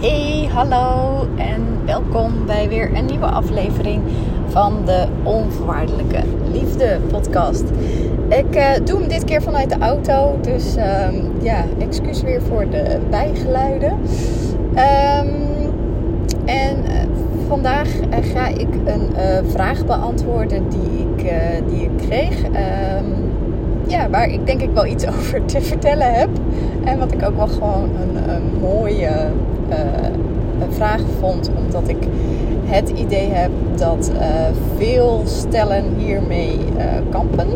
Hey, hallo en welkom bij weer een nieuwe aflevering van de Onvoorwaardelijke Liefde podcast. Ik uh, doe hem dit keer vanuit de auto, dus um, ja, excuus weer voor de bijgeluiden. Um, en uh, vandaag uh, ga ik een vraag beantwoorden die ik, die ik kreeg. Um, ja, waar ik denk ik wel iets over te vertellen heb. En wat ik ook wel gewoon een, mooie uh, vraag vond. Omdat ik het idee heb dat uh, veel stellen hiermee uh, kampen.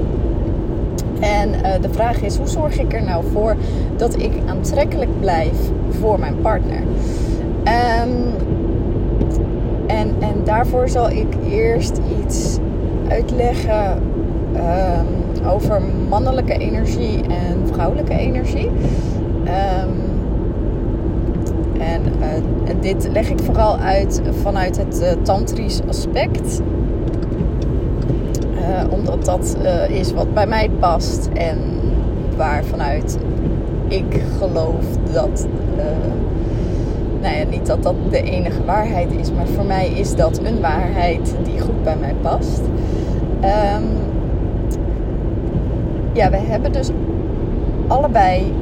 En de vraag is: hoe zorg ik er nou voor dat ik aantrekkelijk blijf voor mijn partner? Um, en, en daarvoor zal ik eerst iets uitleggen. Um, over mannelijke energie en vrouwelijke energie. En, uh, en, dit leg ik vooral uit vanuit het uh, tantrisch aspect. Uh, omdat dat is wat bij mij past en waar vanuit ik geloof dat. nou niet dat dat de enige waarheid is, maar voor mij is dat een waarheid die goed bij mij past. Um, ja, we hebben dus allebei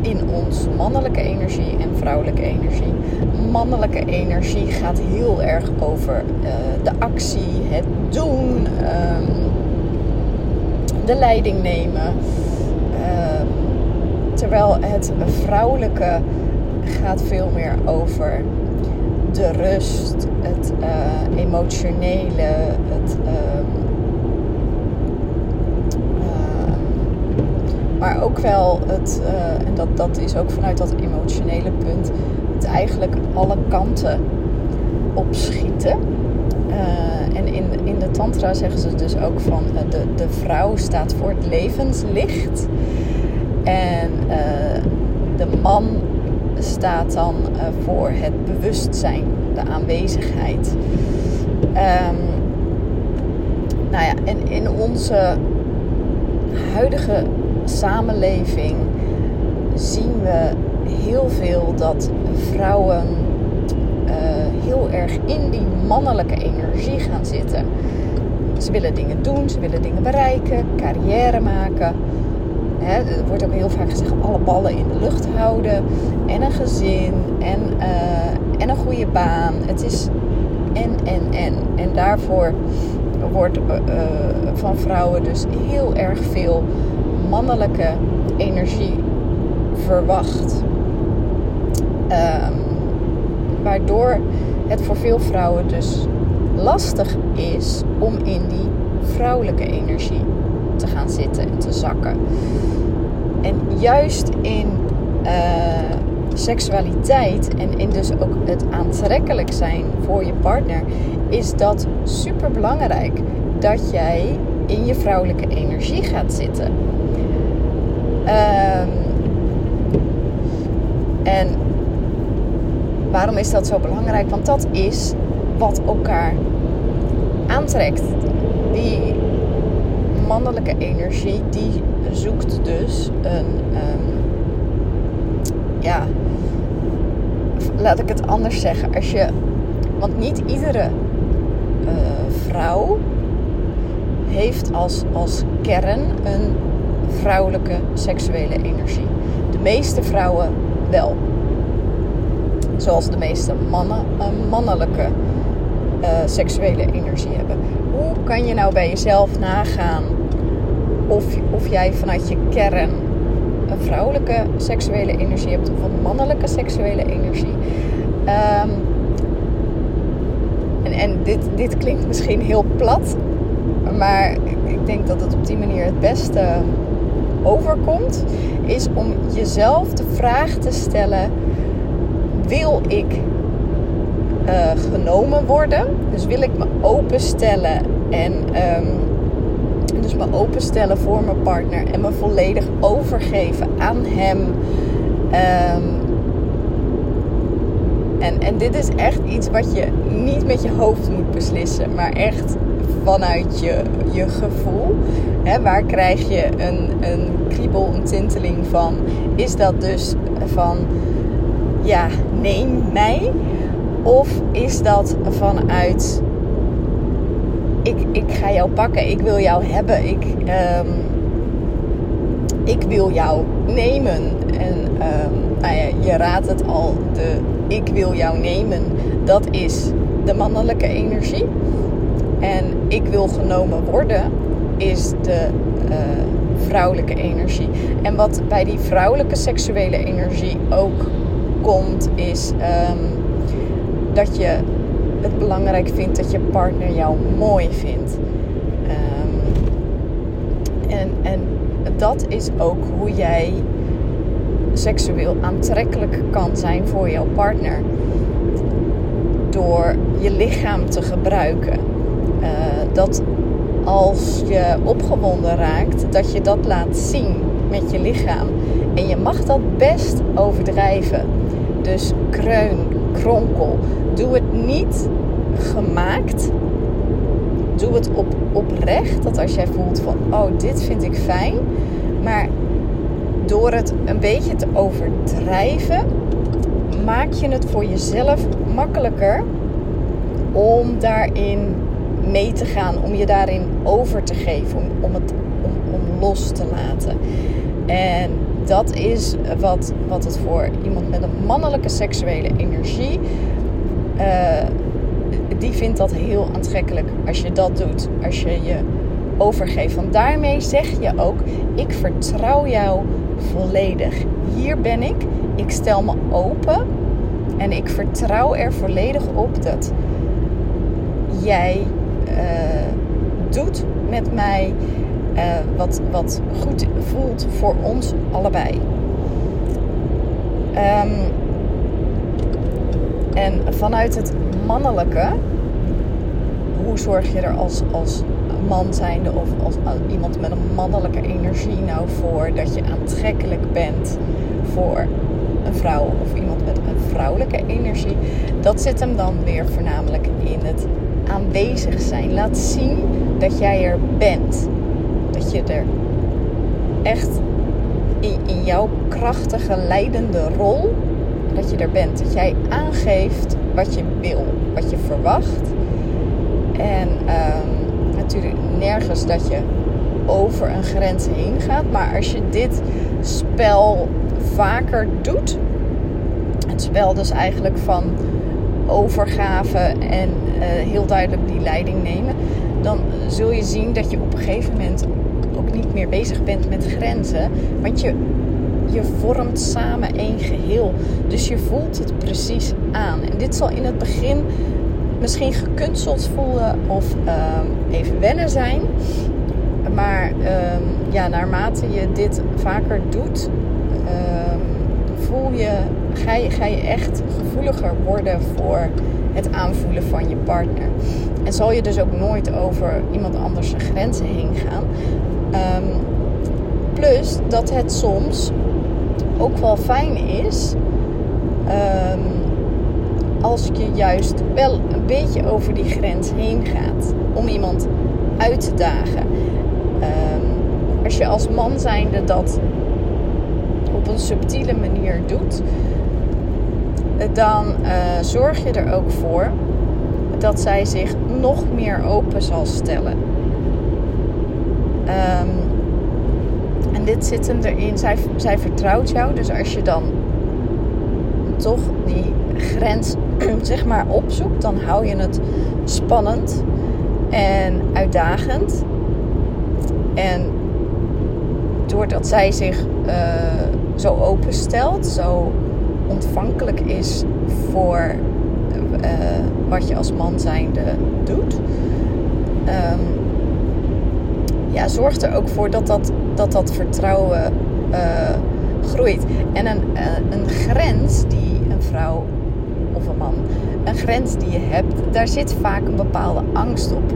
in ons mannelijke energie en vrouwelijke energie. Mannelijke energie gaat heel erg over uh, de actie, het doen, um, de leiding nemen. Uh, terwijl het vrouwelijke gaat veel meer over de rust, het uh, emotionele, het. Uh, Maar ook wel het, uh, en dat, dat is ook vanuit dat emotionele punt, het eigenlijk alle kanten opschieten. Uh, en in, in de Tantra zeggen ze dus ook van uh, de, de vrouw staat voor het levenslicht. En de man staat dan voor het bewustzijn, de aanwezigheid. Um, nou ja, en in onze huidige samenleving zien we heel veel dat vrouwen uh, heel erg in die mannelijke energie gaan zitten. Ze willen dingen doen, ze willen dingen bereiken, carrière maken. Hè, er wordt ook heel vaak gezegd alle ballen in de lucht houden. En een gezin en, uh, en een goede baan. Het is en, en, en. En daarvoor wordt uh, van vrouwen dus heel erg veel mannelijke energie verwacht. Um, waardoor het voor veel vrouwen dus lastig is om in die vrouwelijke energie te gaan zitten en te zakken. En juist in uh, seksualiteit en in dus ook het aantrekkelijk zijn voor je partner, is dat super belangrijk dat jij in je vrouwelijke energie gaat zitten. Um, en waarom is dat zo belangrijk? Want dat is wat elkaar aantrekt. Die mannelijke energie, die zoekt dus een. Um, ja, laat ik het anders zeggen. Als je, want niet iedere uh, vrouw heeft als, als kern een vrouwelijke seksuele energie. De meeste vrouwen wel. Zoals de meeste mannen een mannelijke uh, seksuele energie hebben. Hoe kan je nou bij jezelf nagaan of, of jij vanuit je kern een vrouwelijke seksuele energie hebt of een mannelijke seksuele energie? Um, en en dit, dit klinkt misschien heel plat, maar ik denk dat het op die manier het beste overkomt, is om jezelf de vraag te stellen: wil ik uh, genomen worden? Dus wil ik me openstellen en um, dus me openstellen voor mijn partner en me volledig overgeven aan hem. Um, en, en dit is echt iets wat je niet met je hoofd moet beslissen, maar echt vanuit je, je gevoel. Waar krijg je een, een kriebel, een tinteling van? Is dat dus van ja, neem mij? Of is dat vanuit ik, ik ga jou pakken, ik wil jou hebben, ik, ehm, ik wil jou nemen. En um, nou ja, je raadt het al, de ik wil jou nemen, dat is de mannelijke energie. En ik wil genomen worden is de uh, vrouwelijke energie. En wat bij die vrouwelijke seksuele energie ook komt, is um, dat je het belangrijk vindt dat je partner jou mooi vindt. Um, en, en dat is ook hoe jij seksueel aantrekkelijk kan zijn voor jouw partner. Door je lichaam te gebruiken. Uh, dat als je opgewonden raakt, dat je dat laat zien met je lichaam. En je mag dat best overdrijven. Dus kreun, kronkel. Doe het niet gemaakt. Doe het op, oprecht. Dat als jij voelt van, oh, dit vind ik fijn. Maar door het een beetje te overdrijven, maak je het voor jezelf makkelijker om daarin mee te gaan, om je daarin over te geven, om, het om, los te laten. En dat is wat, wat het voor iemand met een mannelijke seksuele energie. Uh, die vindt dat heel aantrekkelijk als je dat doet. Als je je overgeeft. Want daarmee zeg je ook: ik vertrouw jou volledig. Hier ben ik. Ik stel me open. En ik vertrouw er volledig op dat jij uh, doet met mij uh, wat, wat goed voelt voor ons allebei. Um, en vanuit het mannelijke, hoe zorg je er als, als man zijnde of als iemand met een mannelijke energie nou voor dat je aantrekkelijk bent voor een vrouw of iemand met een vrouwelijke energie? Dat zit hem dan weer voornamelijk in het aanwezig zijn. Laat zien dat jij er bent. Dat je er echt in, jouw krachtige leidende rol, dat je er bent. Dat jij aangeeft wat je wil, wat je verwacht. En um, natuurlijk nergens dat je over een grens heen gaat. Maar als je dit spel vaker doet, het spel dus eigenlijk van overgave en uh, heel duidelijk die leiding nemen, dan zul je zien dat je op een gegeven moment ook niet meer bezig bent met grenzen. Want je, je vormt samen één geheel. Dus je voelt het precies aan. En dit zal in het begin misschien gekunsteld voelen of uh, even wennen zijn. Maar uh, ja, naarmate je dit vaker doet, ehm, voel je, ga, je, echt gevoeliger worden voor het aanvoelen van je partner. En zal je dus ook nooit over iemand anders grenzen heen gaan. Plus dat het soms ook wel fijn is als je juist wel een beetje over die grens heen gaat om iemand uit te dagen. Um, als je als man zijnde dat op een subtiele manier doet, dan uh, zorg je er ook voor dat zij zich nog meer open zal stellen. Um, en dit zit hem erin. Zij, zij vertrouwt jou. Dus als je dan toch die grens zeg maar opzoekt, dan hou je het spannend en uitdagend. En doordat zij zich uh, zo openstelt, zo ontvankelijk is voor uh, wat je als man zijnde doet, um, ja, zorgt er ook voor dat dat, dat, dat vertrouwen uh, groeit. En een, een grens die een vrouw een een grens die je hebt, daar zit vaak een bepaalde angst op.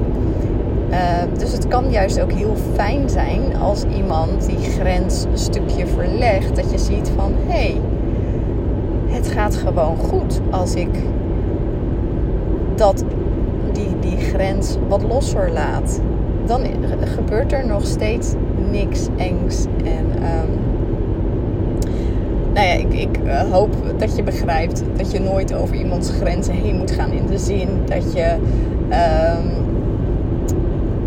Uh, dus het kan juist ook heel fijn zijn als iemand die grens een stukje verlegt. Dat je ziet van hé, hey, het gaat gewoon goed als ik dat, die, die grens wat losser laat. Dan gebeurt er nog steeds niks engs. En um, nou ja, ik, ik eh, hoop dat je begrijpt dat je nooit over iemands grenzen heen moet gaan. In de zin dat je, ehm,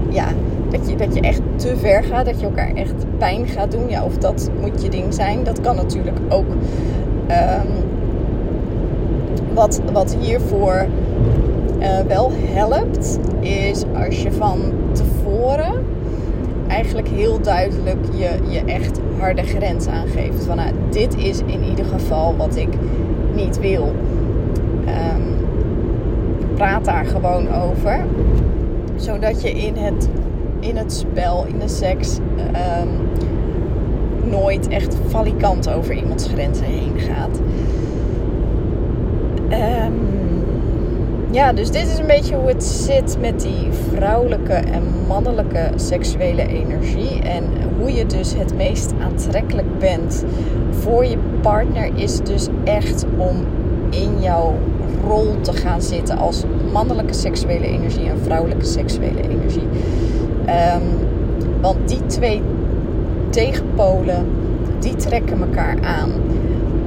ja, dat je, dat je echt te ver gaat. Dat je elkaar echt pijn gaat doen. Ja, of dat moet je ding zijn. Dat kan natuurlijk ook. Ehm, wat, wat hiervoor uh, wel helpt, is als je van tevoren eigenlijk heel duidelijk je, je echt harde grens aangeeft. Van nou, dit is in ieder geval wat ik niet wil. Um, praat daar gewoon over. Zodat je in het, in het spel, in de seks, um, nooit echt valikant over iemands grenzen heen gaat. Um, ja, dus dit is een beetje hoe het zit met die vrouwelijke en mannelijke seksuele energie. En hoe je dus het meest aantrekkelijk bent voor je partner is dus echt om in jouw rol te gaan zitten als mannelijke seksuele energie en vrouwelijke seksuele energie. Um, want die twee tegenpolen, die trekken elkaar aan.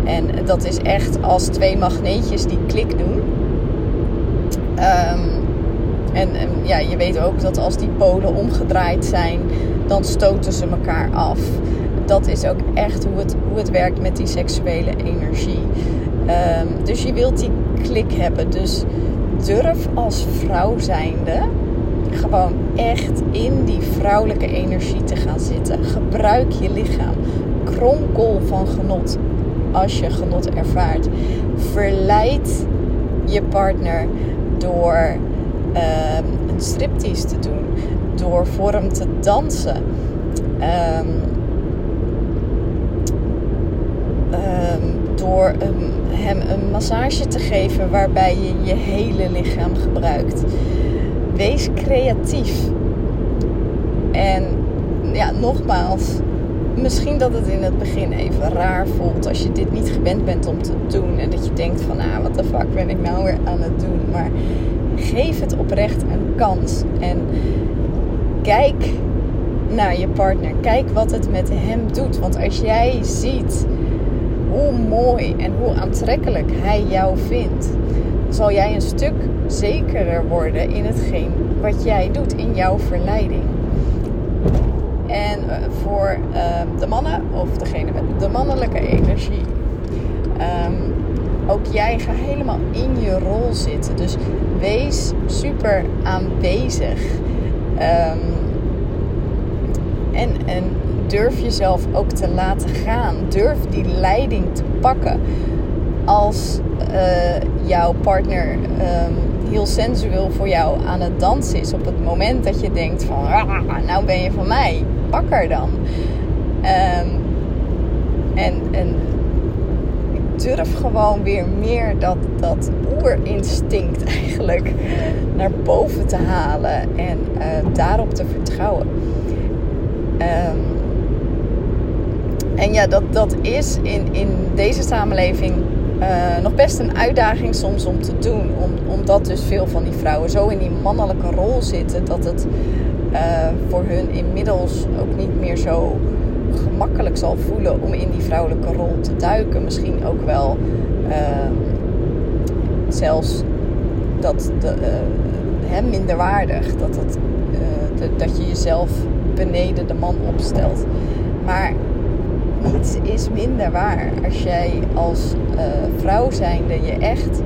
En dat is echt als twee magneetjes die klik doen. Um, en, ja, je weet ook dat als die polen omgedraaid zijn, dan stoten ze elkaar af. Dat is ook echt hoe het, hoe het werkt met die seksuele energie. Um, dus je wilt die klik hebben. Dus durf als vrouw zijnde gewoon echt in die vrouwelijke energie te gaan zitten. Gebruik je lichaam. Kronkel van genot als je genot ervaart. Verleid je partner door um, een striptease te doen, door voor hem te dansen. Um, um, door hem een massage te geven waarbij je je hele lichaam gebruikt. Wees creatief. En ja, nogmaals, misschien dat het in het begin even raar voelt als je dit niet gewend bent om te doen. En dat je denkt van, ah, wat de fuck ben ik nou weer aan het doen. Maar geef het oprecht een kans. En kijk naar je partner. Kijk wat het met hem doet. Want als jij ziet hoe mooi en hoe aantrekkelijk hij jou vindt, zal jij een stuk zekerder worden in hetgeen wat jij doet in jouw verleiding. En eh, voor ehm, de mannen of degene met de mannelijke energie. Ehm, ook jij gaat helemaal in je rol zitten. Dus wees super aanwezig. Um, en, en durf jezelf ook te laten gaan. Durf die leiding te pakken. Als uh, jouw partner heel sensueel voor jou aan het dansen is. Op het moment dat je denkt van, ah, nou ben je van mij. Pak er dan. Um, en, en durf gewoon weer meer dat, dat oerinstinct eigenlijk naar boven te halen en uh, daarop te vertrouwen. Um, en ja, dat, dat is in, in deze samenleving uh, nog best een uitdaging soms om te doen. Om, omdat dus veel van die vrouwen zo in die mannelijke rol zitten dat het uh, voor hun inmiddels ook niet meer zo gemakkelijk zal voelen om in die vrouwelijke rol te duiken. Misschien ook wel uh, zelfs dat de, uh, minderwaardig. Dat, het, dat je jezelf beneden de man opstelt. Maar niets is minder waar als jij als uh, vrouw zijnde je echt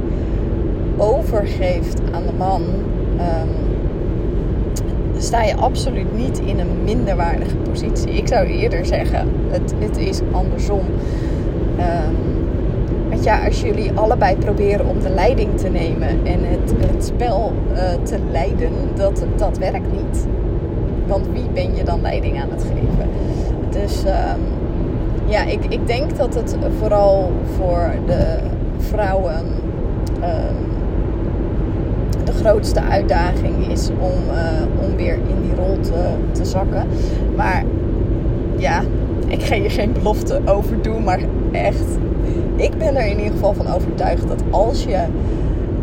overgeeft aan de man. Um, sta je absoluut niet in een minderwaardige positie. Ik zou eerder zeggen, het, het is andersom. Um, want ja, als jullie allebei proberen om de leiding te nemen en het, het spel uh, te leiden, dat, dat werkt niet. Want wie ben je dan leiding aan het geven? Dus um, ja, ik, ik denk dat het vooral voor de vrouwen um, de grootste uitdaging is om, uh, om weer in die rol te, te zakken. Maar ja, ik ga je geen belofte over doen, maar echt, ik ben er in ieder geval van overtuigd dat als je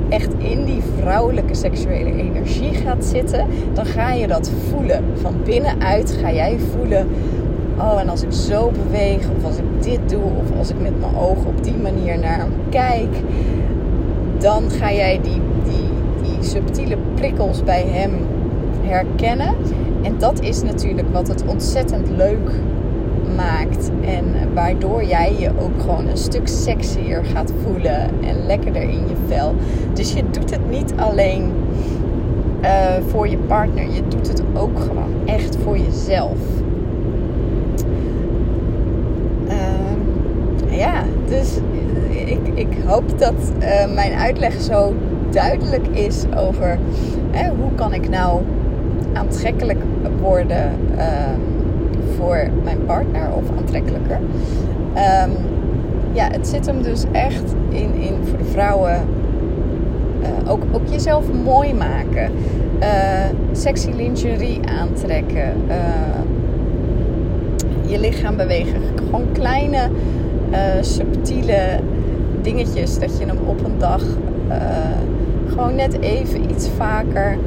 echt in die vrouwelijke seksuele energie gaat zitten, dan ga je dat voelen. Van binnenuit ga jij voelen: oh, en als ik zo beweeg, of als ik dit doe, of als ik met mijn ogen op die manier naar hem kijk, dan ga jij die, die, die subtiele prikkels bij hem herkennen. En dat is natuurlijk wat het ontzettend leuk maakt. En waardoor jij je ook gewoon een stuk sexier gaat voelen en lekkerder in je vel. Dus je doet het niet alleen uh, voor je partner, je doet het ook gewoon echt voor jezelf. Uh, ja, dus ik, ik hoop dat uh, mijn uitleg zo duidelijk is over hè, hoe kan ik nou aantrekkelijk worden ehm, voor mijn partner of aantrekkelijker. Um, ja, het zit hem dus echt in, in voor de vrouwen uh, ook, ook jezelf mooi maken. Uh, sexy lingerie aantrekken. Je lichaam bewegen. Gewoon kleine, subtiele dingetjes. Dat je hem op een dag gewoon net even iets vaker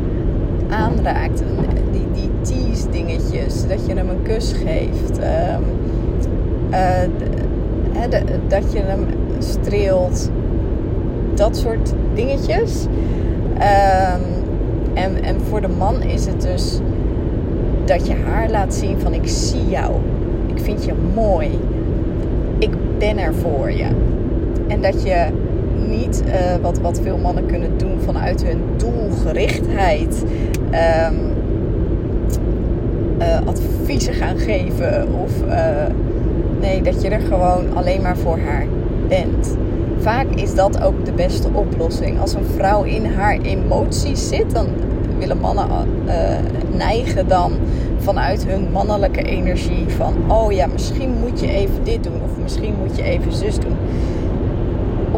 aanraakt. Die, die tease dingetjes. Dat je hem een kus geeft. Um, de, dat je hem streelt. Dat soort dingetjes. Um, en, en voor de man is het dus dat je haar laat zien van ik zie jou. Ik vind je mooi. Ben er voor je. En dat je niet uh, wat, wat veel mannen kunnen doen vanuit hun doelgerichtheid. Um, uh, adviezen gaan geven. Of uh, nee, dat je er gewoon alleen maar voor haar bent. Vaak is dat ook de beste oplossing. Als een vrouw in haar emoties zit, dan willen mannen neigen dan vanuit hun mannelijke energie van oh ja, misschien moet je even dit doen of misschien moet je even zus doen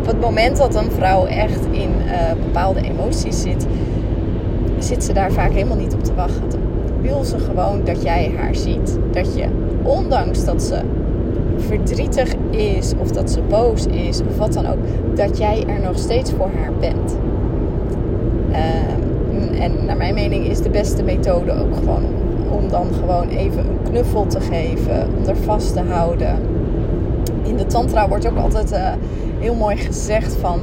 op het moment dat een vrouw echt in uh, bepaalde emoties zit, zit ze daar vaak helemaal niet op te wachten. Wil ze gewoon dat jij haar ziet. Dat je, ondanks dat ze verdrietig is of dat ze boos is of wat dan ook, dat jij er nog steeds voor haar bent. Uh, en naar mijn mening is de beste methode ook gewoon om dan gewoon even een knuffel te geven, om er vast te houden. In de tantra wordt ook altijd uh, heel mooi gezegd van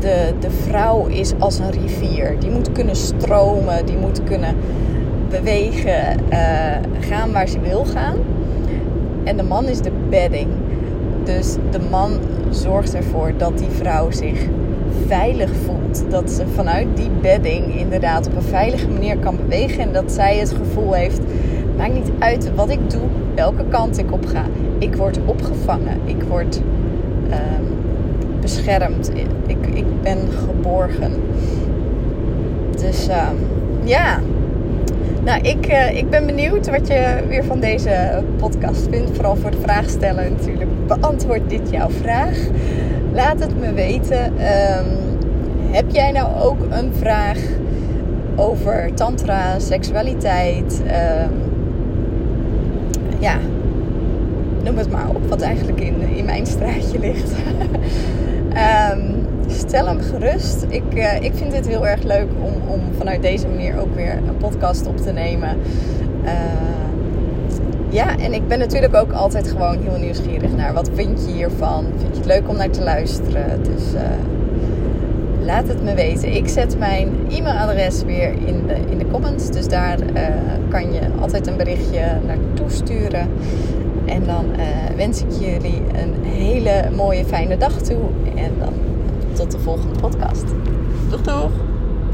de, de vrouw is als een rivier. Die moet kunnen stromen, die moet kunnen bewegen, uh, gaan waar ze wil gaan. En de man is de bedding. Dus de man zorgt ervoor dat die vrouw zich veilig voelt. Dat ze vanuit die bedding inderdaad op een veilige manier kan bewegen. En dat zij het gevoel heeft: maakt niet uit wat ik doe, welke kant ik op ga. Ik word opgevangen. Ik word. Uh, beschermd. Ik, ik ben geborgen. Dus uh, ja. Nou, ik, uh, ik ben benieuwd wat je weer van deze podcast vindt. Vooral voor de vraagsteller natuurlijk. Beantwoord dit jouw vraag. Laat het me weten. Um, heb jij nou ook een vraag over tantra, seksualiteit? Um, ja, noem het maar op, wat eigenlijk in, in mijn straatje ligt. Um, stel hem gerust. Ik, uh, ik vind dit heel erg leuk om, om vanuit deze manier ook weer een podcast op te nemen. Uh, ja, en ik ben natuurlijk ook altijd gewoon heel nieuwsgierig naar wat vind je hiervan? Vind je het leuk om naar te luisteren? Dus uh, laat het me weten. Ik zet mijn e-mailadres weer in de, in de comments. Dus daar kan je altijd een berichtje naartoe sturen. En dan uh, wens ik jullie een hele mooie, fijne dag toe. En dan tot de volgende podcast.